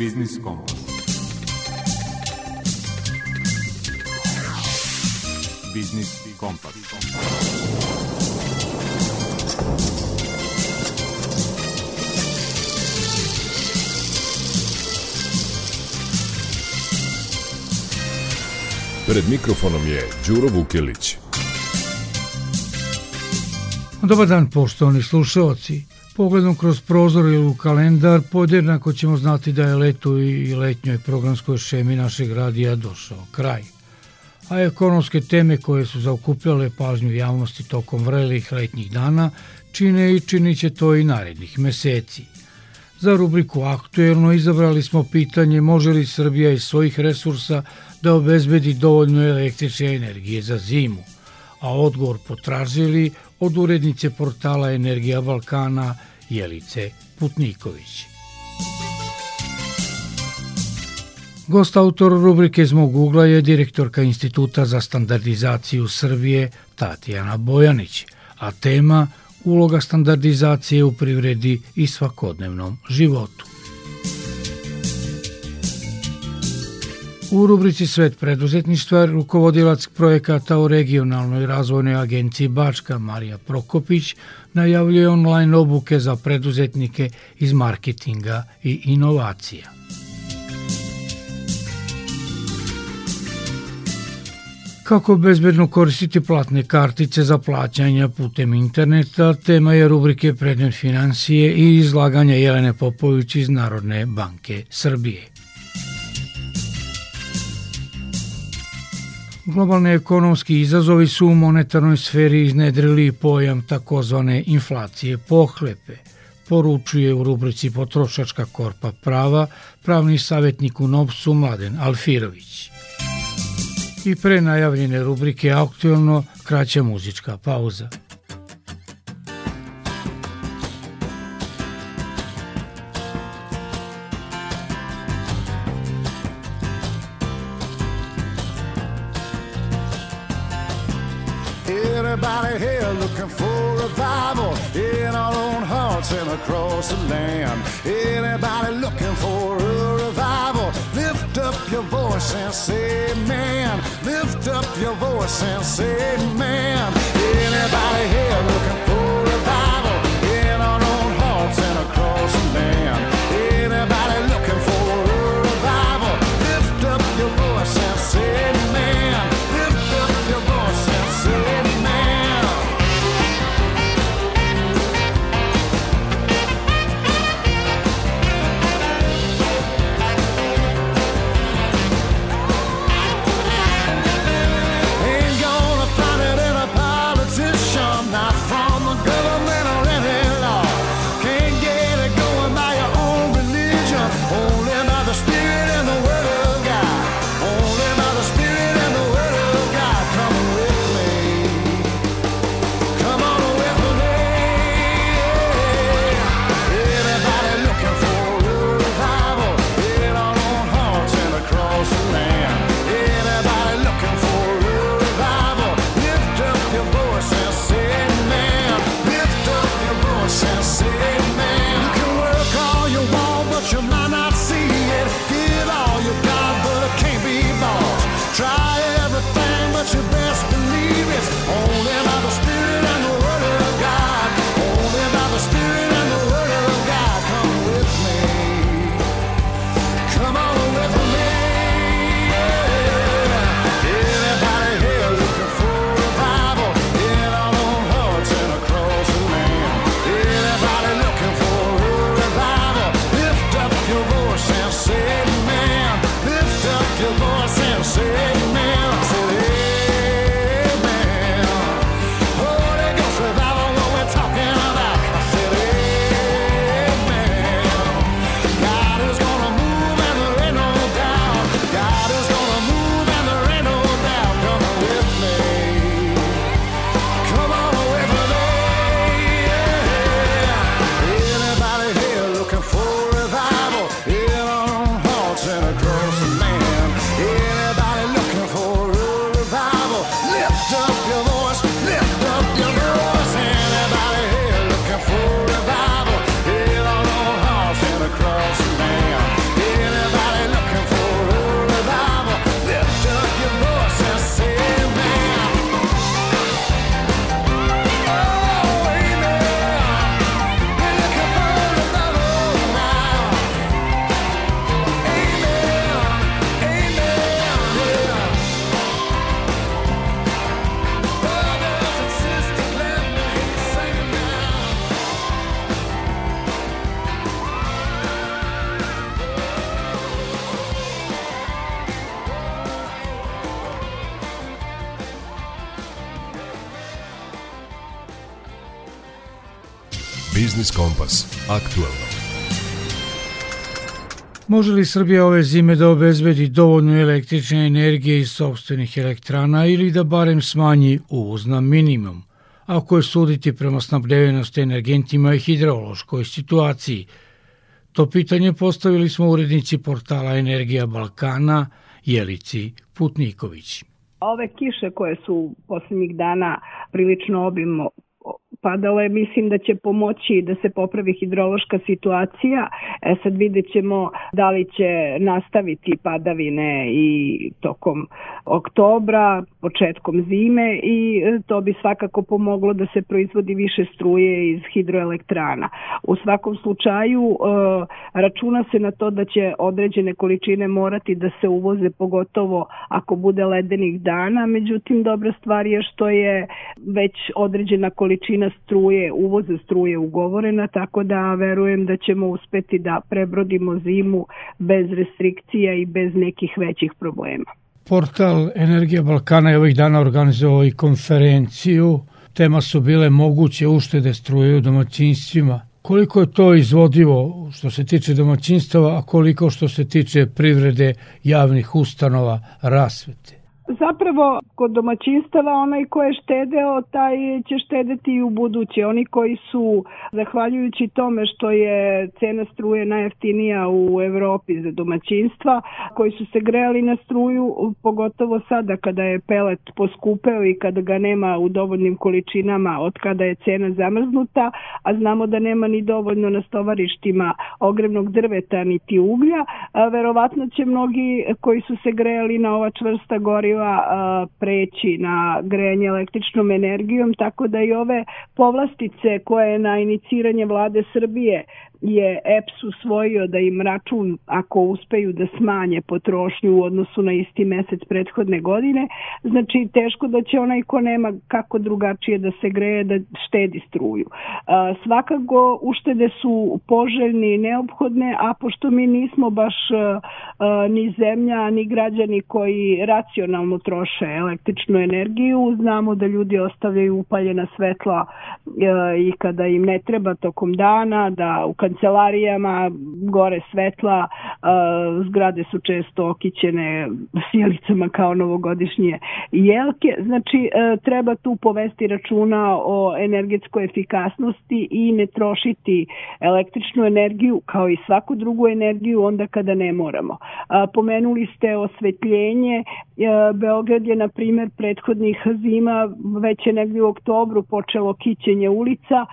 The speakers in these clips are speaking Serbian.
Biznis Kompas. Biznis Kompas. Pred mikrofonom je Đuro Vukilić. Dobar dan, poštovani slušalci. Pogledom kroz prozor ili u kalendar, podjednako ćemo znati da je letu i letnjoj programskoj šemi našeg radija došao kraj. A ekonomske teme koje su zaokupljale pažnju javnosti tokom vrelih letnjih dana čine i činit će to i narednih meseci. Za rubriku Aktuelno izabrali smo pitanje može li Srbija iz svojih resursa da obezbedi dovoljno električne energije za zimu, a odgovor potražili od urednice portala Energija Balkana Jelice Putniković. Gost autor rubrike iz mog ugla je direktorka Instituta za standardizaciju Srbije Tatjana Bojanić, a tema uloga standardizacije u privredi i svakodnevnom životu. U rubrici Svet preduzetništva rukovodilac projekata u regionalnoj razvojnoj agenciji Bačka Marija Prokopić najavljuje online obuke za preduzetnike iz marketinga i inovacija. Kako bezbedno koristiti platne kartice za plaćanja putem interneta, tema je rubrike Predmet financije i izlaganja Jelene Popović iz Narodne banke Srbije. Globalni ekonomski izazovi su u monetarnoj sferi iznedrili pojam takozvane inflacije pohlepe, poručuje u rubrici Potrošačka korpa prava pravni savjetnik u Novcu Mladen Alfirović. I pre najavljene rubrike aktualno kraća muzička pauza. Looking for revival in our own hearts and across the land. Anybody looking for a revival? Lift up your voice and say, man. Lift up your voice and say, man. Anybody here looking Aktualno. Može li Srbija ove zime da obezbedi dovoljno električne energije iz sobstvenih elektrana ili da barem smanji uvoz na minimum? Ako je suditi prema snabdevenosti energentima i hidrološkoj situaciji, To pitanje postavili smo urednici portala Energija Balkana, Jelici Putniković. Ove kiše koje su poslednjih dana prilično obimo padale, mislim da će pomoći da se popravi hidrološka situacija. E sad vidjet ćemo da li će nastaviti padavine i tokom oktobra, početkom zime i to bi svakako pomoglo da se proizvodi više struje iz hidroelektrana. U svakom slučaju e, računa se na to da će određene količine morati da se uvoze pogotovo ako bude ledenih dana, međutim dobra stvar je što je već određena količina struje, uvoza struje ugovorena, tako da verujem da ćemo uspeti da prebrodimo zimu bez restrikcija i bez nekih većih problema. Portal Energija Balkana je ovih dana organizovao i konferenciju. Tema su bile moguće uštede struje u domaćinstvima. Koliko je to izvodivo što se tiče domaćinstava, a koliko što se tiče privrede javnih ustanova rasvete? Zapravo, kod domaćinstava onaj ko je štedeo, taj će štedeti i u buduće. Oni koji su, zahvaljujući tome što je cena struje najjeftinija u Evropi za domaćinstva, koji su se grejali na struju, pogotovo sada kada je pelet poskupeo i kada ga nema u dovoljnim količinama od kada je cena zamrznuta, a znamo da nema ni dovoljno na stovarištima ogrevnog drveta niti uglja, verovatno će mnogi koji su se grejali na ova čvrsta goriva goriva preći na grejanje električnom energijom, tako da i ove povlastice koje je na iniciranje vlade Srbije je EPS usvojio da im račun ako uspeju da smanje potrošnju u odnosu na isti mesec prethodne godine, znači teško da će onaj ko nema kako drugačije da se greje da štedi struju. Svakako uštede su poželjne i neophodne, a pošto mi nismo baš ni zemlja ni građani koji racionalno troše električnu energiju, znamo da ljudi ostavljaju upaljena svetla i kada im ne treba tokom dana, da u kancelarijama gore svetla, zgrade su često okićene sjelicama kao novogodišnje jelke, znači e, treba tu povesti računa o energetskoj efikasnosti i ne trošiti električnu energiju kao i svaku drugu energiju onda kada ne moramo. Pomenuli ste osvetljenje, e, Beograd je na primer prethodnih zima već je negdje u oktobru počelo kićenje ulica,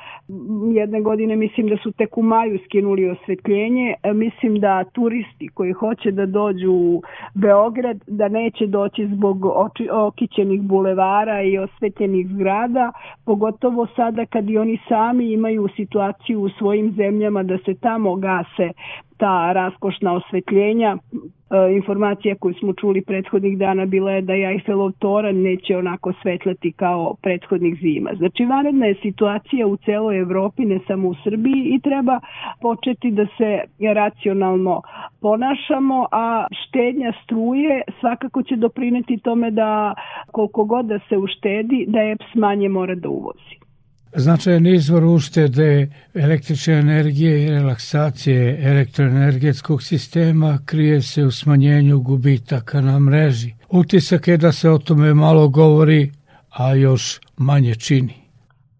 jedne godine mislim da su tek u maju maju skinuli osvetljenje. E, mislim da turisti koji hoće da dođu u Beograd da neće doći zbog oči, okićenih bulevara i osvetljenih zgrada, pogotovo sada kad i oni sami imaju situaciju u svojim zemljama da se tamo gase ta raskošna osvetljenja. E, informacija koju smo čuli prethodnih dana bila je da je Eiffelov toran neće onako svetlati kao prethodnih zima. Znači, vanredna je situacija u celoj Evropi, ne samo u Srbiji i treba početi da se racionalno ponašamo, a štednja struje svakako će doprineti tome da koliko god da se uštedi, da EPS manje mora da uvozi. Značajan izvor uštede električne energije i relaksacije elektroenergetskog sistema krije se u smanjenju gubitaka na mreži. Utisak je da se o tome malo govori, a još manje čini.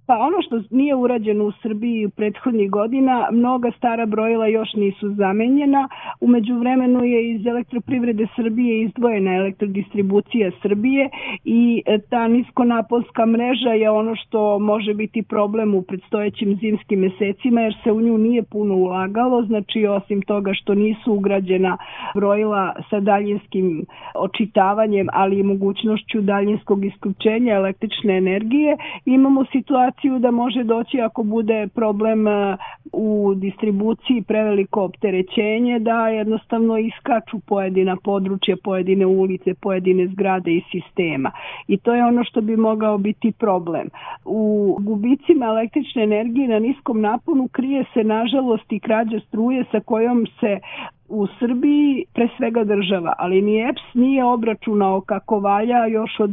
Pa ono što nije urađeno u Srbiji u prethodnih godina, mnoga stara brojila još nisu zamenjena. Umeđu vremenu je iz elektroprivrede Srbije izdvojena elektrodistribucija Srbije i e, ta niskonapolska mreža je ono što može biti problem u predstojećim zimskim mesecima jer se u nju nije puno ulagalo, znači osim toga što nisu ugrađena brojila sa daljinskim očitavanjem, ali i mogućnošću daljinskog isključenja električne energije, imamo situaciju situaciju da može doći ako bude problem e, u distribuciji preveliko opterećenje da jednostavno iskaču pojedina područja, pojedine ulice, pojedine zgrade i sistema. I to je ono što bi mogao biti problem. U gubicima električne energije na niskom naponu krije se nažalost i krađa struje sa kojom se u Srbiji pre svega država, ali ni EPS nije obračunao kako valja još od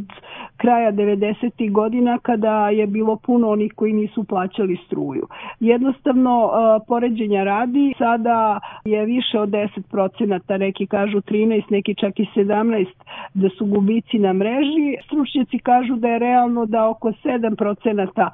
kraja 90. godina kada je bilo puno onih koji nisu plaćali struju. Jednostavno, poređenja radi, sada je više od 10%, neki kažu 13, neki čak i 17 da su gubici na mreži. Stručnjaci kažu da je realno da oko 7%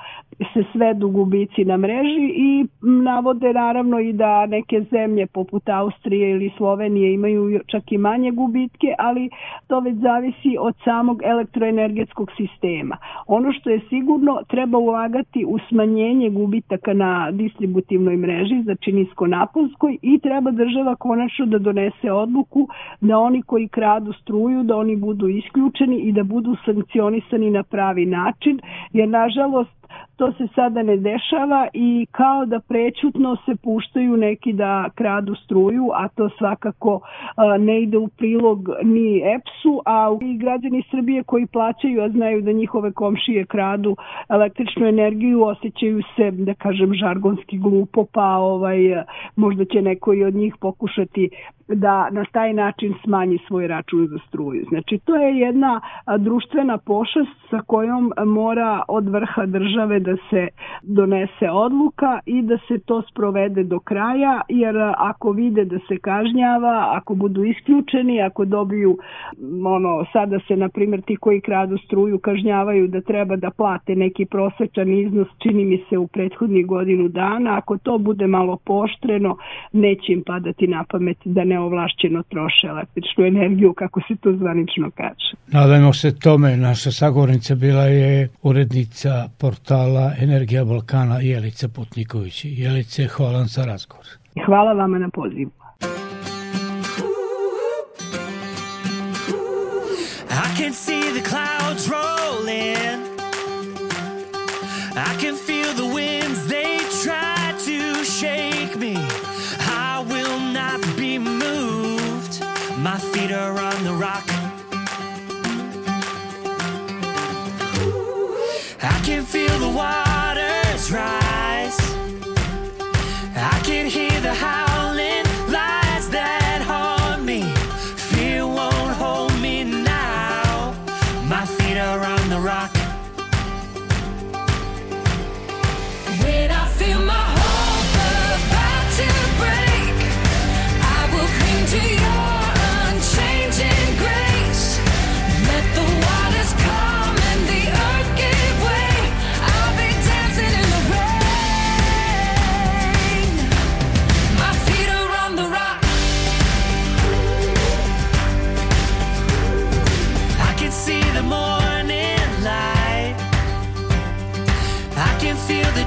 se svedu gubici na mreži i navode naravno i da neke zemlje poput Austrije ili Slovenije imaju čak i manje gubitke, ali to već zavisi od samog elektroenergetskog sistema. Ono što je sigurno treba ulagati u smanjenje gubitaka na distributivnoj mreži, znači niskonaponskoj i treba država konačno da donese odluku da oni koji kradu struju, da oni budu isključeni i da budu sankcionisani na pravi način, jer nažalost to se sada ne dešava i kao da prećutno se puštaju neki da kradu struju, a to svakako ne ide u prilog ni EPS-u, a i građani Srbije koji plaćaju, a znaju da njihove komšije kradu električnu energiju, osjećaju se, da kažem, žargonski glupo, pa ovaj, možda će neko i od njih pokušati da na taj način smanji svoj račun za struju. Znači, to je jedna društvena pošast sa kojom mora od vrha države da se donese odluka i da se to sprovede do kraja, jer ako vide da se kažnjava, ako budu isključeni, ako dobiju, ono, sada se, na primjer, ti koji kradu struju kažnjavaju da treba da plate neki prosečan iznos, čini mi se u prethodnih godinu dana, ako to bude malo poštreno, neće im padati na pamet da ne neovlašćeno troše električnu energiju, kako se to zvanično kaže. Nadajmo se tome, naša sagovornica bila je urednica portala Energija Balkana Jelica Putniković. Jelice, hvala za razgovor. Hvala vama na pozivu. I can see the clouds rolling I can feel feel the waters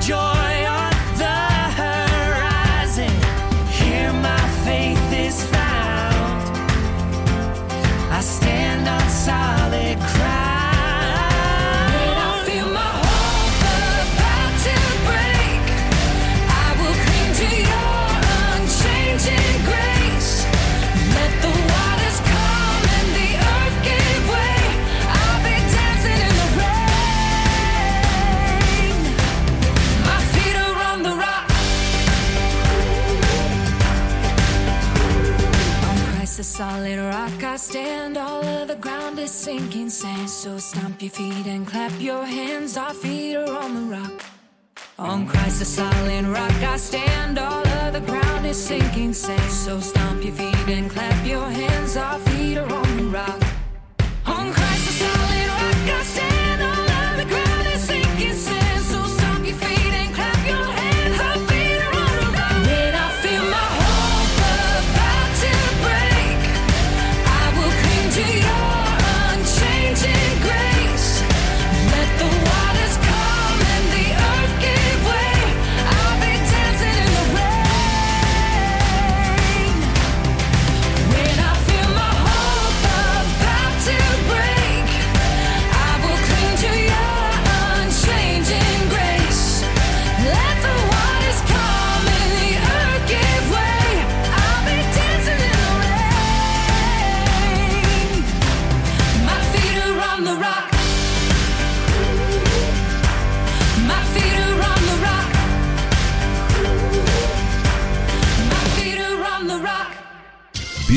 joy solid rock I stand. All of the ground is sinking sand. So stomp your feet and clap your hands. Our feet are on the rock. On Christ the solid rock I stand. All of the ground is sinking sand. So stomp your feet and clap your hands. Our feet are on the rock.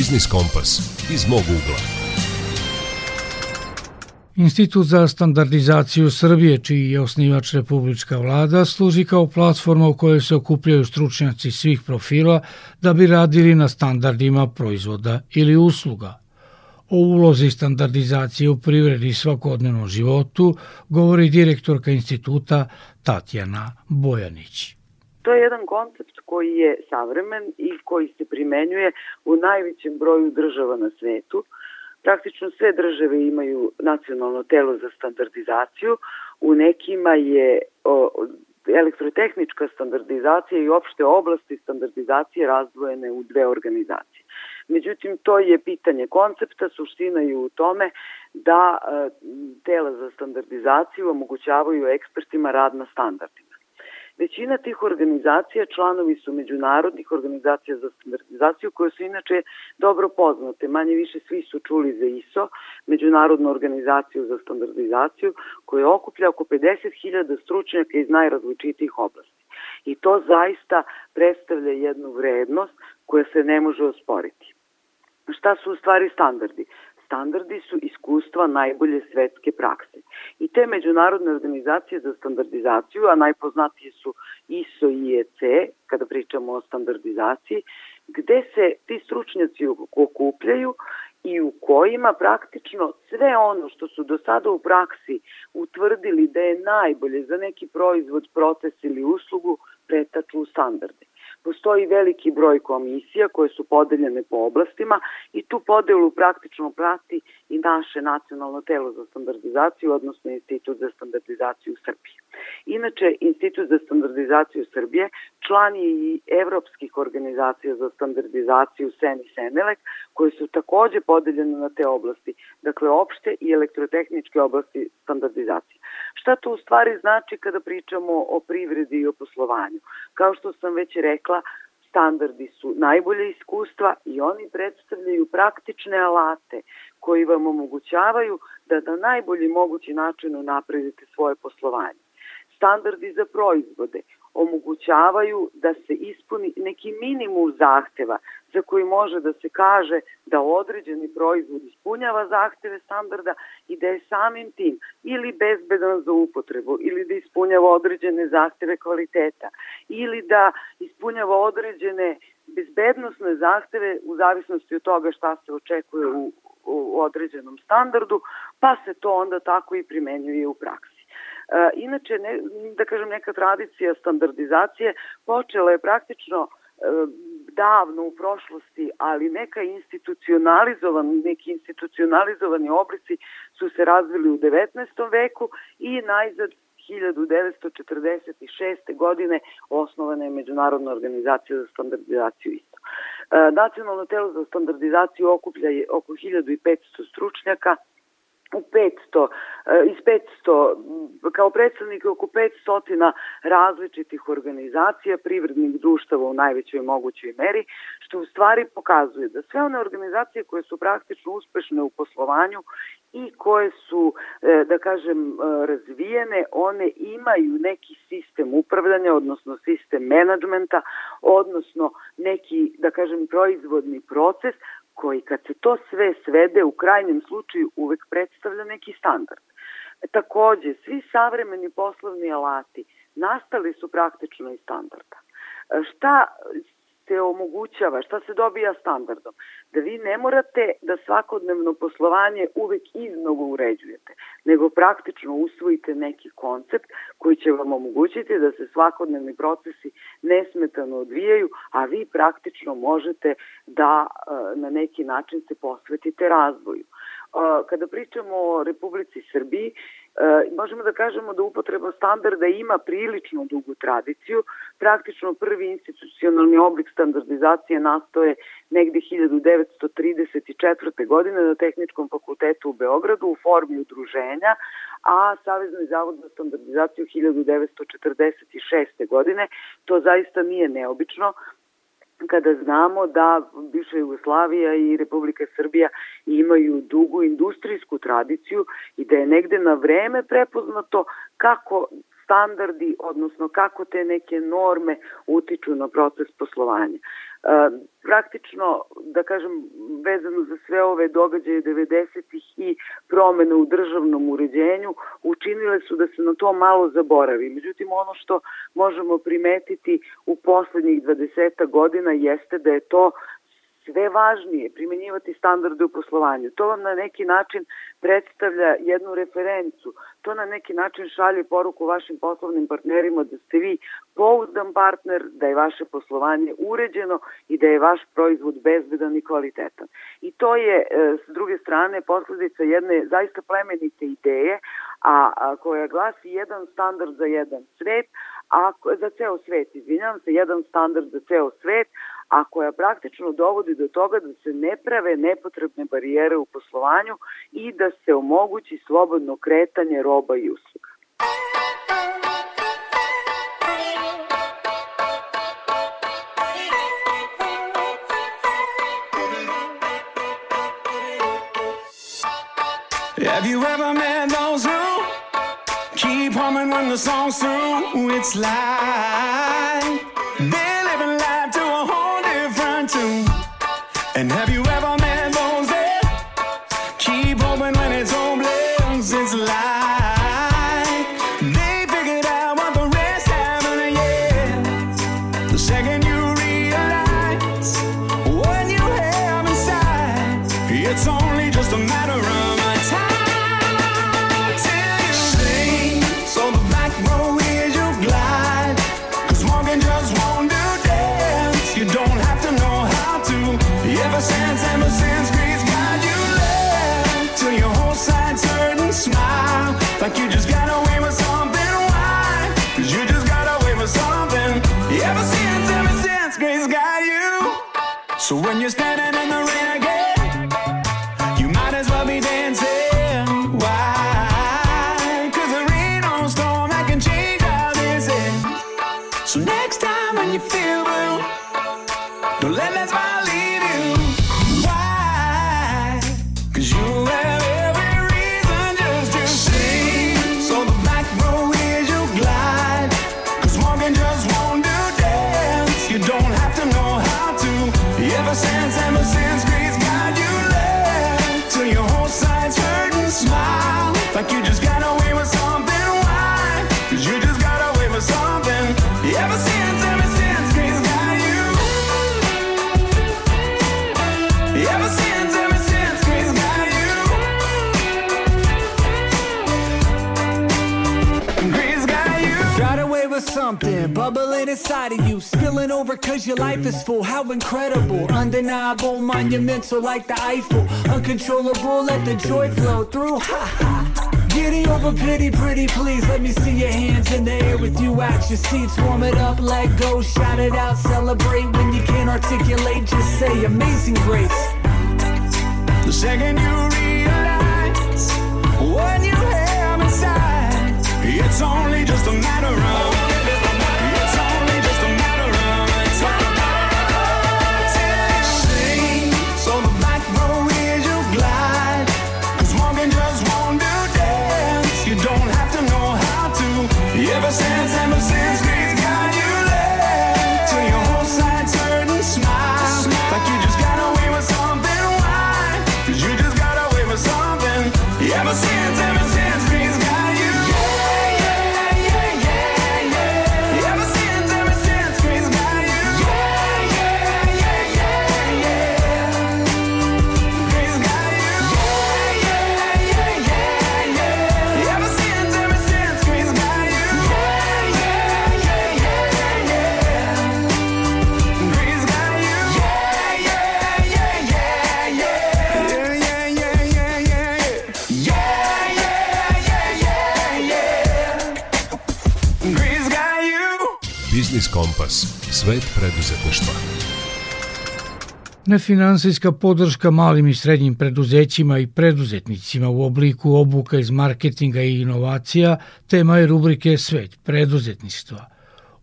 Biznis Kompas iz mog ugla. Institut za standardizaciju Srbije, čiji je osnivač Republička vlada, služi kao platforma u kojoj se okupljaju stručnjaci svih profila da bi radili na standardima proizvoda ili usluga. O ulozi standardizacije u privredi i svakodnevnom životu govori direktorka instituta Tatjana Bojanić. To je jedan koncept koji je savremen i koji se primenjuje u najvećem broju država na svetu. Praktično sve države imaju nacionalno telo za standardizaciju, u nekima je o, elektrotehnička standardizacija i opšte oblasti standardizacije razdvojene u dve organizacije. Međutim, to je pitanje koncepta, suština je u tome da e, tela za standardizaciju omogućavaju ekspertima rad na standardima. Većina tih organizacija članovi su međunarodnih organizacija za standardizaciju koje su inače dobro poznate. Manje više svi su čuli za ISO, Međunarodnu organizaciju za standardizaciju, koja okuplja oko 50.000 stručnjaka iz najrazličitijih oblasti. I to zaista predstavlja jednu vrednost koja se ne može osporiti. Šta su u stvari standardi? Standardi su iskustva najbolje svetske prakse. I te međunarodne organizacije za standardizaciju, a najpoznatije su ISO i IEC, kada pričamo o standardizaciji, gde se ti stručnjaci okupljaju i u kojima praktično sve ono što su do sada u praksi utvrdili da je najbolje za neki proizvod, proces ili uslugu pretaču u standarde. Postoji veliki broj komisija koje su podeljene po oblastima i tu podelu praktično prati i naše nacionalno telo za standardizaciju, odnosno Institut za standardizaciju Srbije. Inače, Institut za standardizaciju Srbije član je i evropskih organizacija za standardizaciju SEN i SENELEK, koje su takođe podeljene na te oblasti, dakle opšte i elektrotehničke oblasti standardizacije. Šta to u stvari znači kada pričamo o privredi i o poslovanju? Kao što sam već rekla, standardi su najbolje iskustva i oni predstavljaju praktične alate koji vam omogućavaju da na najbolji mogući način unapredite svoje poslovanje. Standardi za proizvode omogućavaju da se ispuni neki minimum zahteva za koji može da se kaže da određeni proizvod ispunjava zahteve standarda i da je samim tim ili bezbedan za upotrebu ili da ispunjava određene zahteve kvaliteta ili da ispunjava određene bezbednosne zahteve u zavisnosti od toga šta se očekuje u, u određenom standardu, pa se to onda tako i primenjuje u praksi. E, inače, ne, da kažem, neka tradicija standardizacije počela je praktično e, davno u prošlosti, ali neka institucionalizovan, neki institucionalizovani oblici su se razvili u 19. veku i najzad 1946. godine osnovana je Međunarodna organizacija za standardizaciju isto. E, nacionalno telo za standardizaciju okuplja je oko 1500 stručnjaka, u 500, e, iz 500, kao predstavnik oko 500 različitih organizacija, privrednih društava u najvećoj mogućoj meri, što u stvari pokazuje da sve one organizacije koje su praktično uspešne u poslovanju i koje su, e, da kažem, e, razvijene, one imaju neki sistem upravljanja, odnosno sistem menadžmenta, odnosno neki, da kažem, proizvodni proces koji kad se to sve svede u krajnjem slučaju uvek predstavlja neki standard. Takođe, svi savremeni poslovni alati nastali su praktično iz standarda. Šta se omogućava, šta se dobija standardom? Da vi ne morate da svakodnevno poslovanje uvek iznova uređujete, nego praktično usvojite neki koncept koji će vam omogućiti da se svakodnevni procesi nesmetano odvijaju, a vi praktično možete da e, na neki način se posvetite razvoju. Kada pričamo o Republici Srbiji, E, možemo da kažemo da upotreba standarda ima prilično dugu tradiciju. Praktično prvi institucionalni oblik standardizacije nastoje negde 1934. godine na Tehničkom fakultetu u Beogradu u formi udruženja, a Savezni zavod za standardizaciju 1946. godine. To zaista nije neobično kada znamo da bivša Jugoslavija i Republika Srbija imaju dugu industrijsku tradiciju i da je negde na vreme prepoznato kako standardi, odnosno kako te neke norme utiču na proces poslovanja. E, praktično, da kažem, vezano za sve ove događaje 90-ih i promene u državnom uređenju, učinile su da se na to malo zaboravi. Međutim, ono što možemo primetiti u poslednjih 20 godina jeste da je to sve važnije primenjivati standarde u poslovanju. To vam na neki način predstavlja jednu referencu. To na neki način šalje poruku vašim poslovnim partnerima da ste vi pouzdan partner, da je vaše poslovanje uređeno i da je vaš proizvod bezbedan i kvalitetan. I to je, e, s druge strane, posledica jedne zaista plemenite ideje, a, a koja glasi jedan standard za jedan svet, a za ceo svet, izvinjam se, jedan standard za ceo svet, a koja praktično dovodi do toga da se ne prave nepotrebne barijere u poslovanju i da se omogući slobodno kretanje roba i usluga. Have you ever met those who keep humming when the song's through? It's like bubbling inside of you, spilling over cause your life is full. How incredible, undeniable, monumental like the Eiffel. Uncontrollable, let the joy flow through. Ha ha. Giddy over pity, pretty please. Let me see your hands in the air with you at your seats. Warm it up, let go, shout it out, celebrate when you can't articulate. Just say amazing grace. The second you realize what you have inside, it's only just a matter of. Biznis Kompas. Svet preduzetništva. Nefinansijska podrška malim i srednjim preduzećima i preduzetnicima u obliku obuka iz marketinga i inovacija tema je rubrike Svet preduzetništva.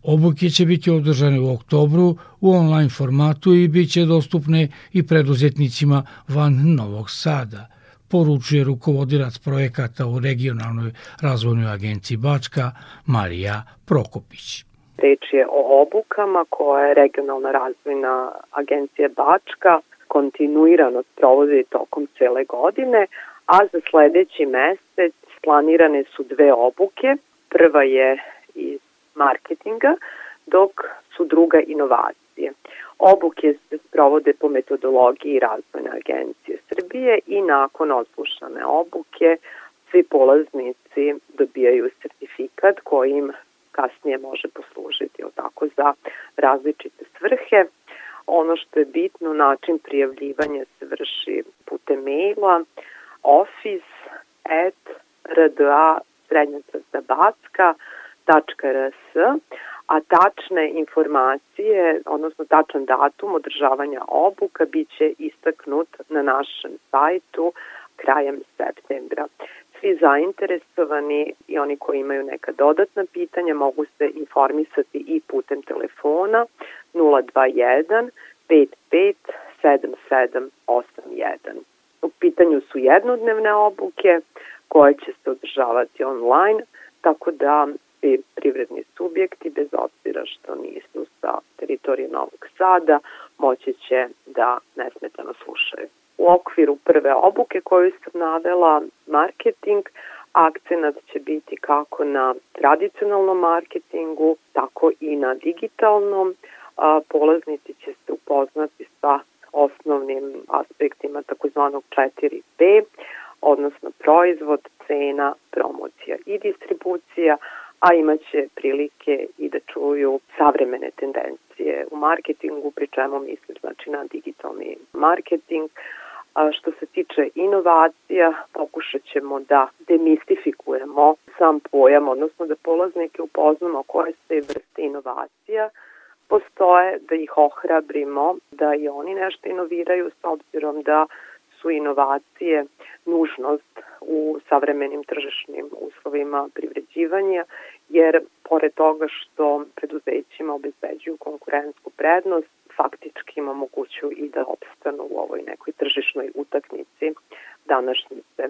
Obuke će biti održane u oktobru u online formatu i bit će dostupne i preduzetnicima van Novog Sada. poručuje rukovodilac projekata u regionalnoj razvojnoj agenciji Bačka Marija Prokopić. Reč je o obukama koje regionalna razvojna agencija Bačka kontinuirano sprovodi tokom cele godine, a za sledeći mesec planirane su dve obuke. Prva je iz marketinga, dok su druga inovacije. Obuke se sprovode po metodologiji Razvojne agencije Srbije i nakon odslušane obuke svi polaznici dobijaju sertifikat koji im kasnije može poslužiti tako, za različite svrhe. Ono što je bitno, način prijavljivanja se vrši putem maila office at rda a tačne informacije, odnosno tačan datum održavanja obuka biće istaknut na našem sajtu krajem septembra. Svi zainteresovani i oni koji imaju neka dodatna pitanja mogu se informisati i putem telefona 021 55 7781. U pitanju su jednodnevne obuke koje će se održavati online, tako da svi privredni subjekti, bez obzira što nisu sa teritorije Novog Sada, moći će da nesmetano slušaju. U okviru prve obuke koju sam navela, marketing, akcenat će biti kako na tradicionalnom marketingu, tako i na digitalnom. Polaznici će se upoznati sa osnovnim aspektima takozvanog 4P, odnosno proizvod, cena, promocija i distribucija, a imaće prilike i da čuju savremene tendencije u marketingu, pri čemu mislim znači na digitalni marketing. A što se tiče inovacija, pokušat ćemo da demistifikujemo sam pojam, odnosno da polaznike upoznamo koje se vrste inovacija. Postoje, da ih ohrabrimo, da i oni nešto inoviraju s obzirom da su inovacije nužnost u savremenim tržišnim uslovima privređivanja, jer pored toga što preduzećima obezbeđuju konkurentsku prednost, faktički im omogućuju i da opstanu u ovoj nekoj tržišnoj utakmici današnjice.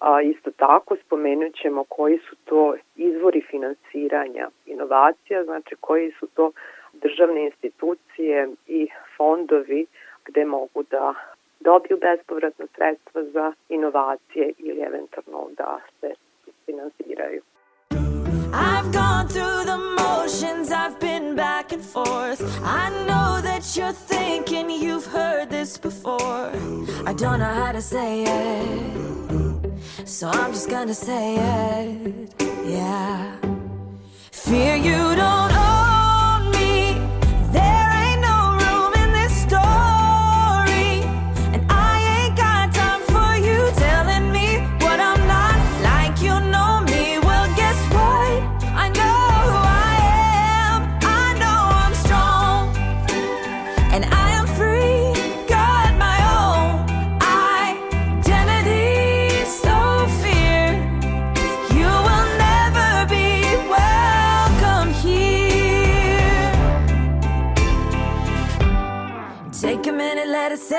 A, isto tako spomenut ćemo koji su to izvori finansiranja inovacija, znači koji su to državne institucije i fondovi gde mogu da dobiju bespovratno sredstva za inovacije ili eventualno da se finansiraju. I've gone through the motions, I've been back and forth. I know that you're thinking you've heard this before. I don't know how to say it, so I'm just gonna say it. Yeah. Fear you don't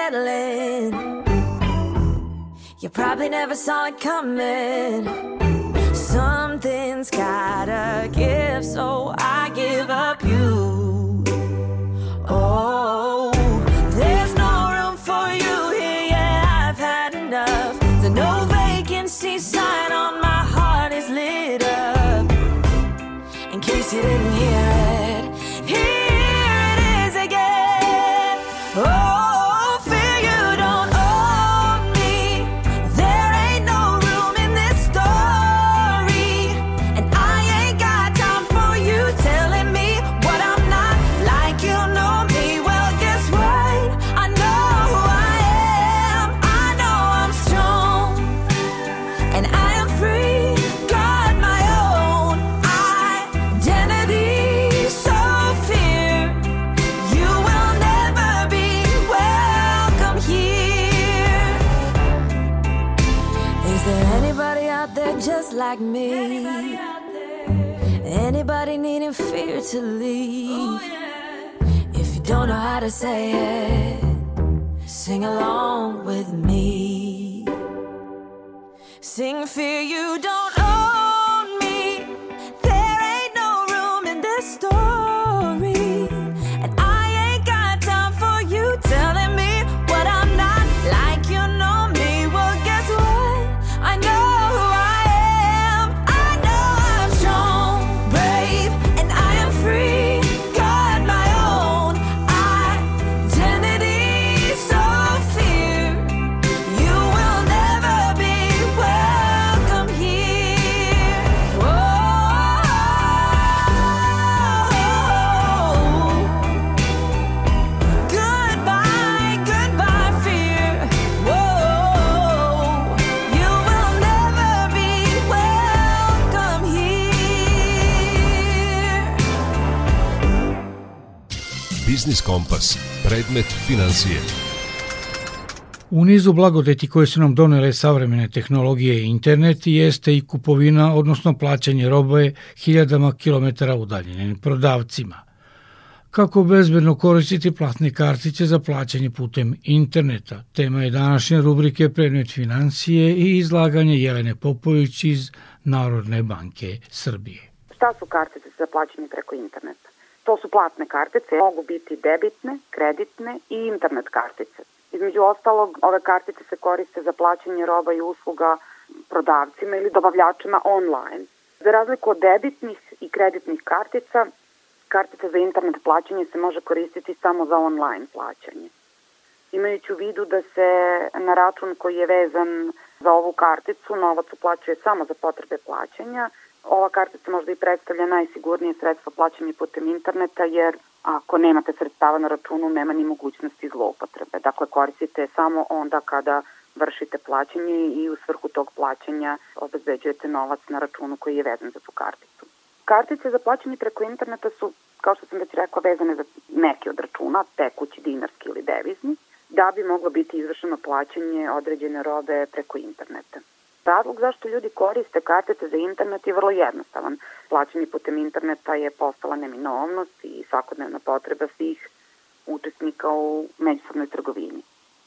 settling. You probably never saw it coming. Something's gotta give, so I give up you. Oh, fear to leave? If you don't know how to say it, sing along with me. Sing fear you don't Biznis Kompas. Predmet financije. U nizu blagodeti koje su nam donele savremene tehnologije i internet jeste i kupovina, odnosno plaćanje robe hiljadama kilometara udaljenim prodavcima. Kako bezbedno koristiti platne kartice za plaćanje putem interneta? Tema je današnje rubrike Predmet financije i izlaganje Jelene Popović iz Narodne banke Srbije. Šta su kartice za plaćanje preko interneta? To su platne kartice, mogu biti debitne, kreditne i internet kartice. Između ostalog, ove kartice se koriste za plaćanje roba i usluga prodavcima ili dobavljačima online. Za razliku od debitnih i kreditnih kartica, kartica za internet plaćanje se može koristiti samo za online plaćanje. Imajući u vidu da se na račun koji je vezan za ovu karticu novac uplaćuje samo za potrebe plaćanja, ova kartica možda i predstavlja najsigurnije sredstvo plaćanja putem interneta jer ako nemate sredstava na računu nema ni mogućnosti zloupotrebe. Dakle, koristite samo onda kada vršite plaćanje i u svrhu tog plaćanja obezbeđujete novac na računu koji je vezan za tu karticu. Kartice za plaćanje preko interneta su, kao što sam već rekla, vezane za neke od računa, tekući, dinarski ili devizni, da bi moglo biti izvršeno plaćanje određene robe preko interneta. Razlog zašto ljudi koriste kartice za internet je vrlo jednostavan. Plaćanje putem interneta je postala neminovnost i svakodnevna potreba svih učesnika u međusobnoj trgovini.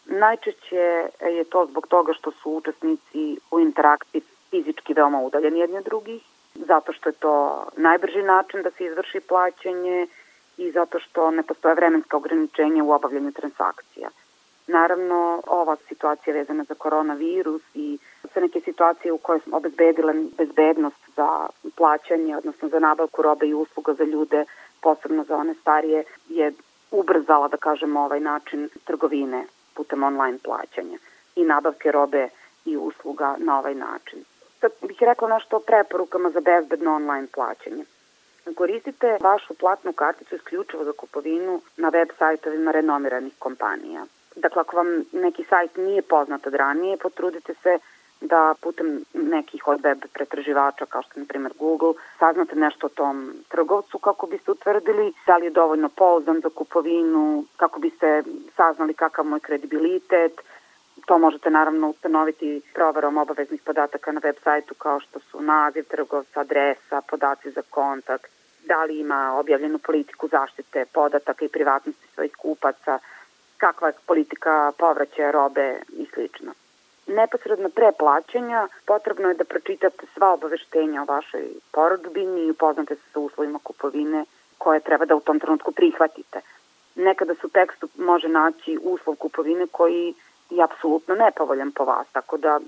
Najčešće je to zbog toga što su učesnici u interakciji fizički veoma udaljeni jedni od drugih, zato što je to najbrži način da se izvrši plaćanje i zato što ne postoje vremenska ograničenja u obavljanju transakcija. Naravno, ova situacija vezana za koronavirus i sve neke situacije u kojoj smo obezbedile bezbednost za plaćanje, odnosno za nabavku robe i usluga za ljude, posebno za one starije, je ubrzala, da kažemo, ovaj način trgovine putem online plaćanja i nabavke robe i usluga na ovaj način. Sad bih rekla nešto o preporukama za bezbedno online plaćanje. Koristite vašu platnu karticu isključivo za kupovinu na web sajtovima renomiranih kompanija. Dakle, ako vam neki sajt nije poznat od ranije, potrudite se da putem nekih od web pretraživača, kao što je, na primjer, Google, saznate nešto o tom trgovcu kako biste utvrdili da li je dovoljno pouzdan za kupovinu, kako biste saznali kakav mu je kredibilitet. To možete naravno ustanoviti proverom obaveznih podataka na web sajtu kao što su naziv trgovca, adresa, podaci za kontakt, da li ima objavljenu politiku zaštite podataka i privatnosti svojih kupaca, kakva je politika povraćaja robe i slično. Neposredno pre plaćanja potrebno je da pročitate sva obaveštenja o vašoj porodbini i upoznate se sa uslovima kupovine koje treba da u tom trenutku prihvatite. Nekada se u tekstu može naći uslov kupovine koji je apsolutno nepovoljan po vas, tako da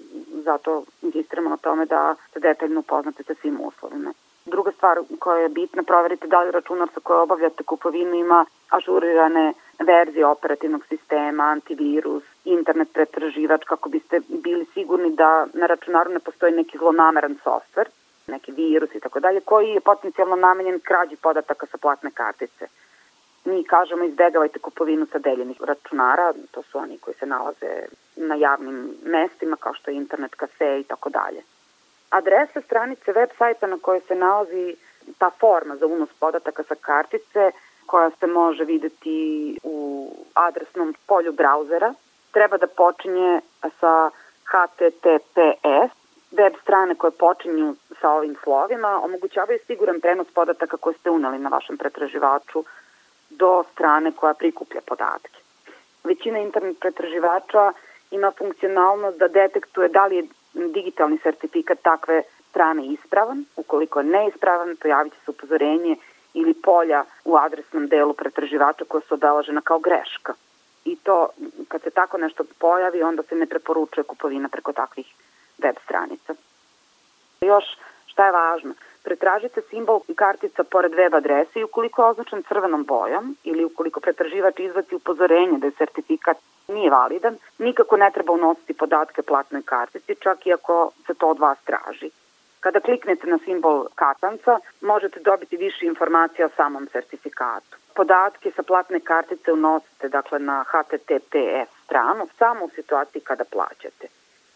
zato insistiramo na tome da se detaljno upoznate sa svim uslovima. Druga stvar koja je bitna, proverite da li računar sa kojoj obavljate kupovinu ima ažurirane verzije operativnog sistema, antivirus, internet pretraživač, kako biste bili sigurni da na računaru ne postoji neki zlonameran softver, neki virus i tako dalje, koji je potencijalno namenjen krađi podataka sa platne kartice. Mi kažemo izbegavajte kupovinu sa deljenih računara, to su oni koji se nalaze na javnim mestima kao što je internet kafe i tako dalje. Adresa stranice web sajta na kojoj se nalazi ta forma za unos podataka sa kartice koja se može videti u adresnom polju brauzera treba da počinje sa HTTPS. Web strane koje počinju sa ovim slovima omogućavaju siguran prenos podataka koje ste uneli na vašem pretraživaču do strane koja prikuplja podatke. Većina internet pretraživača ima funkcionalnost da detektuje da li je digitalni sertifikat takve strane ispravan. Ukoliko je neispravan, pojavit će se upozorenje ili polja u adresnom delu pretraživača koja su obelažena kao greška. I to, kad se tako nešto pojavi, onda se ne preporučuje kupovina preko takvih web stranica. Još šta je važno? Pretražite simbol kartica pored web adrese i ukoliko je označen crvenom bojom ili ukoliko pretraživač izbaci upozorenje da je sertifikat nije validan, nikako ne treba unositi podatke platnoj kartici, čak i ako se to od vas traži. Kada kliknete na simbol katanca, možete dobiti više informacija o samom sertifikatu. Podatke sa platne kartice unosite dakle, na HTTPS stranu samo u situaciji kada plaćate.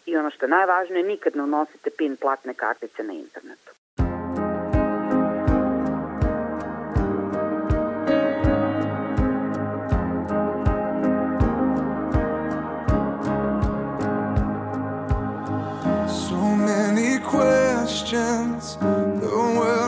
I ono što je najvažnije, nikad ne unosite PIN platne kartice na internetu. Questions. The world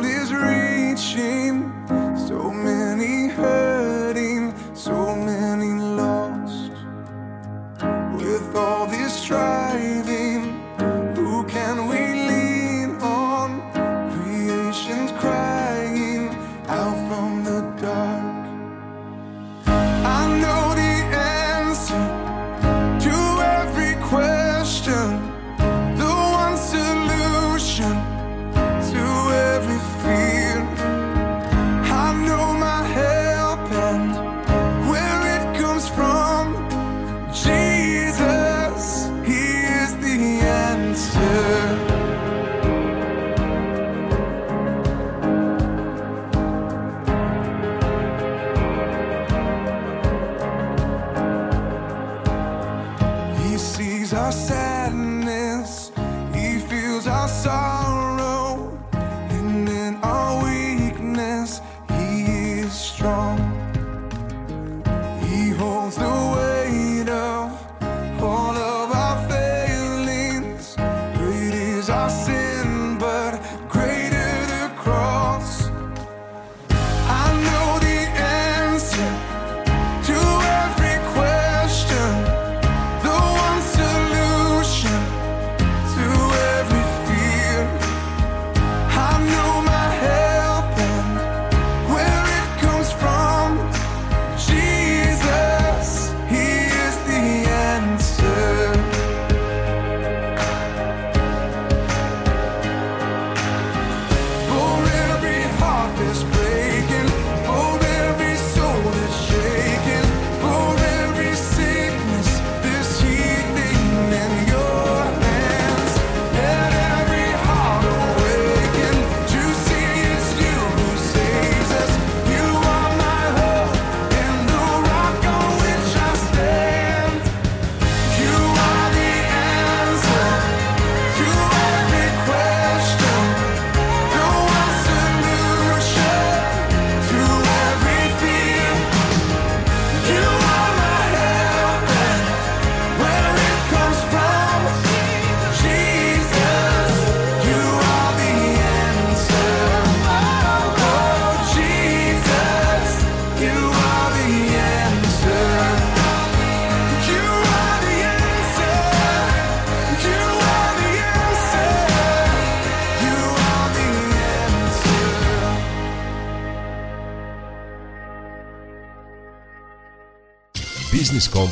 você.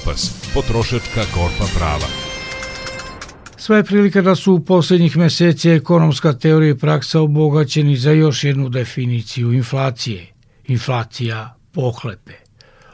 Kompas, potrošačka korpa prava. Sva je prilika da su u posljednjih meseci ekonomska teorija i praksa obogaćeni za još jednu definiciju inflacije. Inflacija pohlepe.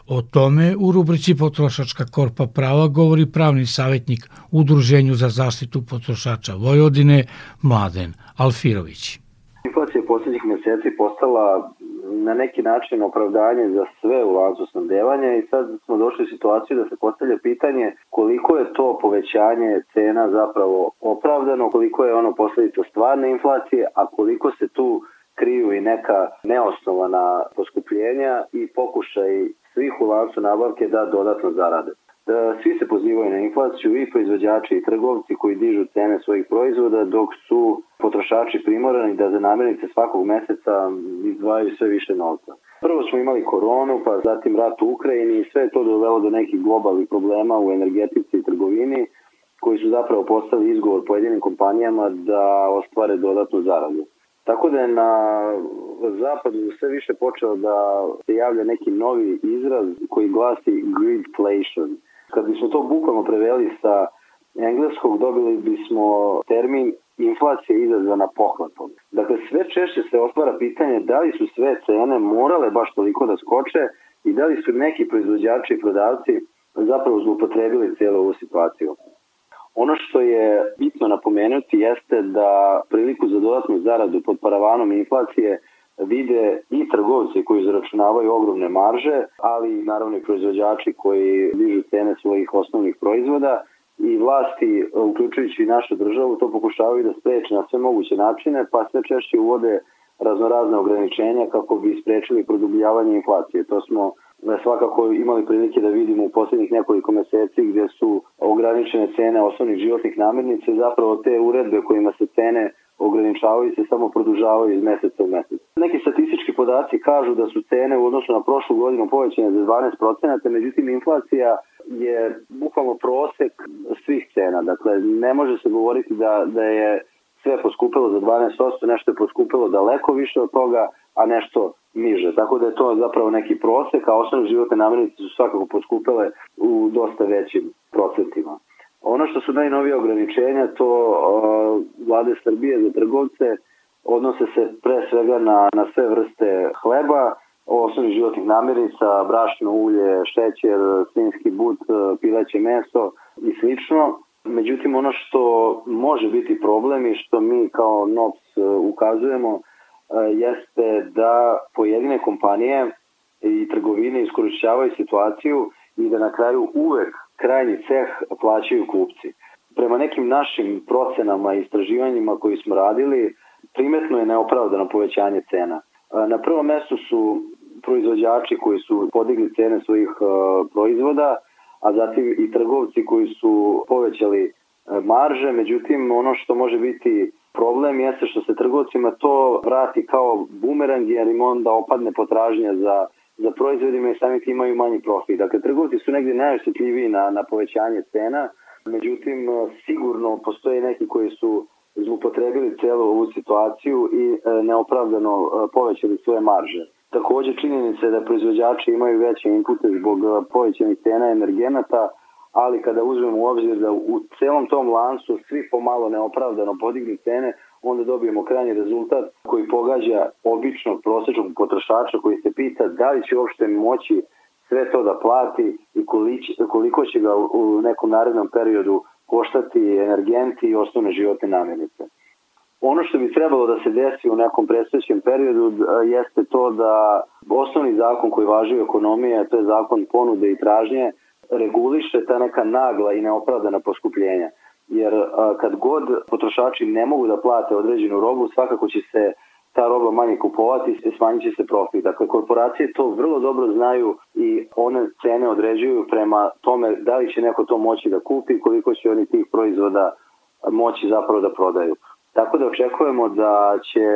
O tome u rubrici Potrošačka korpa prava govori pravni savjetnik Udruženju za zaštitu potrošača Vojvodine Mladen Alfirović. Inflacija je poslednjih meseci postala na neki način opravdanje za sve u lancu snabdevanja i sad smo došli u situaciju da se postavlja pitanje koliko je to povećanje cena zapravo opravdano, koliko je ono posledica stvarne inflacije, a koliko se tu kriju i neka neosnovana poskupljenja i pokušaj svih u lancu nabavke da dodatno zarade. Da svi se pozivaju na inflaciju i proizvođači i trgovci koji dižu cene svojih proizvoda dok su potrošači primorani da za namirnice svakog meseca izdvajaju sve više novca. Prvo smo imali koronu, pa zatim rat u Ukrajini i sve to dovelo do nekih globalnih problema u energetici i trgovini koji su zapravo postali izgovor pojedinim kompanijama da ostvare dodatnu zaradu. Tako da je na zapadu sve više počeo da se javlja neki novi izraz koji glasi greedflation. Kad bismo to bukvalno preveli sa engleskog, dobili bismo termin inflacija izazvana pohlepom. Dakle, sve češće se otvara pitanje da li su sve cene morale baš toliko da skoče i da li su neki proizvođači i prodavci zapravo zloupotrebili cijelu ovu situaciju. Ono što je bitno napomenuti jeste da priliku za dodatnu zaradu pod paravanom inflacije vide i trgovci koji zaračunavaju ogromne marže, ali naravno i proizvođači koji dižu cene svojih osnovnih proizvoda i vlasti, uključujući i našu državu, to pokušavaju da spreče na sve moguće načine, pa sve češće uvode raznorazne ograničenja kako bi sprečili produbljavanje inflacije. To smo svakako imali prilike da vidimo u poslednjih nekoliko meseci gde su ograničene cene osnovnih životnih namirnica, zapravo te uredbe kojima se cene ograničavaju se samo produžavaju iz meseca u mesec. Neki statistički podaci kažu da su cene u odnosu na prošlu godinu povećane za 12%, međutim inflacija je bukvalno prosek svih cena. Dakle, ne može se govoriti da, da je sve poskupilo za 12%, nešto je poskupilo daleko više od toga, a nešto niže. Tako da je to zapravo neki prosek, a osnovne životne namirnice su svakako poskupile u dosta većim procentima. Ono što su najnovije ograničenja, to uh, vlade Srbije za trgovce odnose se pre svega na, na sve vrste hleba, osnovnih životnih namirnica, brašno, ulje, šećer, svinski but, pileće meso i slično. Međutim, ono što može biti problem i što mi kao NOPS ukazujemo jeste da pojedine kompanije i trgovine iskorišćavaju situaciju i da na kraju uvek krajnji ceh plaćaju kupci. Prema nekim našim procenama i istraživanjima koji smo radili, primetno je neopravdano povećanje cena. Na prvom mestu su proizvođači koji su podigli cene svojih proizvoda, a zatim i trgovci koji su povećali marže, međutim ono što može biti problem jeste što se trgovcima to vrati kao bumerang jer im onda opadne potražnja za za proizvodima i sami imaju manji profit. Dakle, trgovci su negdje najosjetljiviji na, na povećanje cena, međutim, sigurno postoje neki koji su zlupotrebili celu ovu situaciju i e, neopravdano e, povećali svoje marže. Takođe, činjenica je da proizvođači imaju veće inpute zbog e, povećanih cena energenata, ali kada uzmemo u obzir da u celom tom lancu svi pomalo neopravdano podignu cene, onda dobijemo krajnji rezultat koji pogađa običnog prosečnog potrošača koji se pita da li će uopšte moći sve to da plati i koliko će ga u nekom narednom periodu koštati energenti i osnovne životne namirnice. Ono što bi trebalo da se desi u nekom predstojećem periodu jeste to da osnovni zakon koji važi u ekonomiji, to je zakon ponude i tražnje, reguliše ta neka nagla i neopravdana poskupljenja jer kad god potrošači ne mogu da plate određenu robu, svakako će se ta roba manje kupovati smanjit će se profit. Dakle, korporacije to vrlo dobro znaju i one cene određuju prema tome da li će neko to moći da kupi, koliko će oni tih proizvoda moći zapravo da prodaju. Tako da očekujemo da će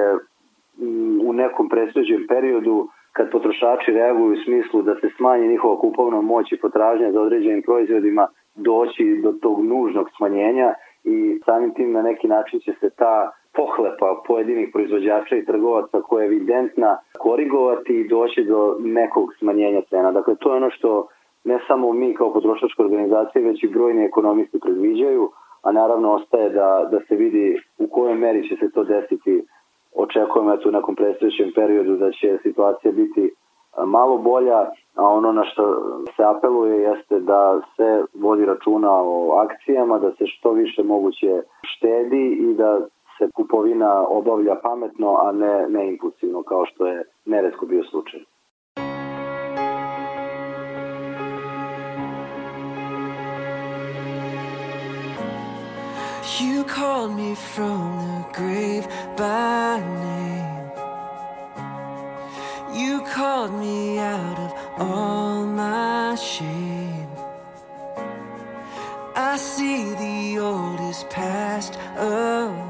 u nekom presređenom periodu kad potrošači reaguju u smislu da se smanji njihova kupovna moć i potražnja za određenim proizvodima, doći do tog nužnog smanjenja i samim tim na neki način će se ta pohlepa pojedinih proizvođača i trgovaca koja je evidentna korigovati i doći do nekog smanjenja cena. Dakle, to je ono što ne samo mi kao potrošačka organizacija, već i brojni ekonomisti predviđaju, a naravno ostaje da, da se vidi u kojoj meri će se to desiti. Očekujemo tu nekom predstavljućem periodu da će situacija biti malo bolja, a ono na što se apeluje jeste da se vodi računa o akcijama, da se što više moguće štedi i da se kupovina obavlja pametno, a ne, ne impulsivno, kao što je neretko bio slučaj. You called me from the grave by name. You called me out of all my shame. I see the old is passed away, oh.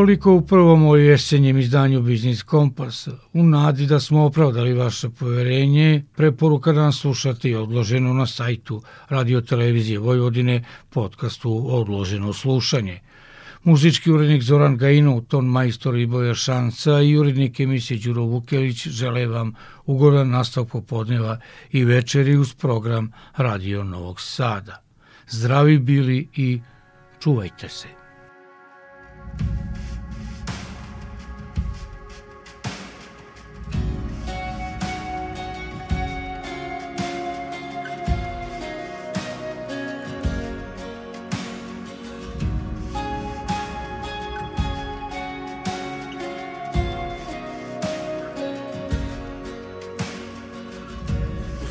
Toliko u prvom o jesenjem izdanju Biznis Kompasa. U nadi da smo opravdali vaše poverenje, preporuka da nas slušate je odloženo na sajtu Radio Televizije Vojvodine, podcastu Odloženo slušanje. Muzički urednik Zoran Gajinov, ton majstor i boja šanca i urednik emisije Đuro Vukelić žele vam ugodan nastav popodneva i večeri uz program Radio Novog Sada. Zdravi bili i čuvajte se.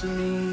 to me.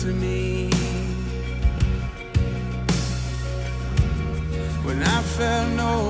to me. When I felt no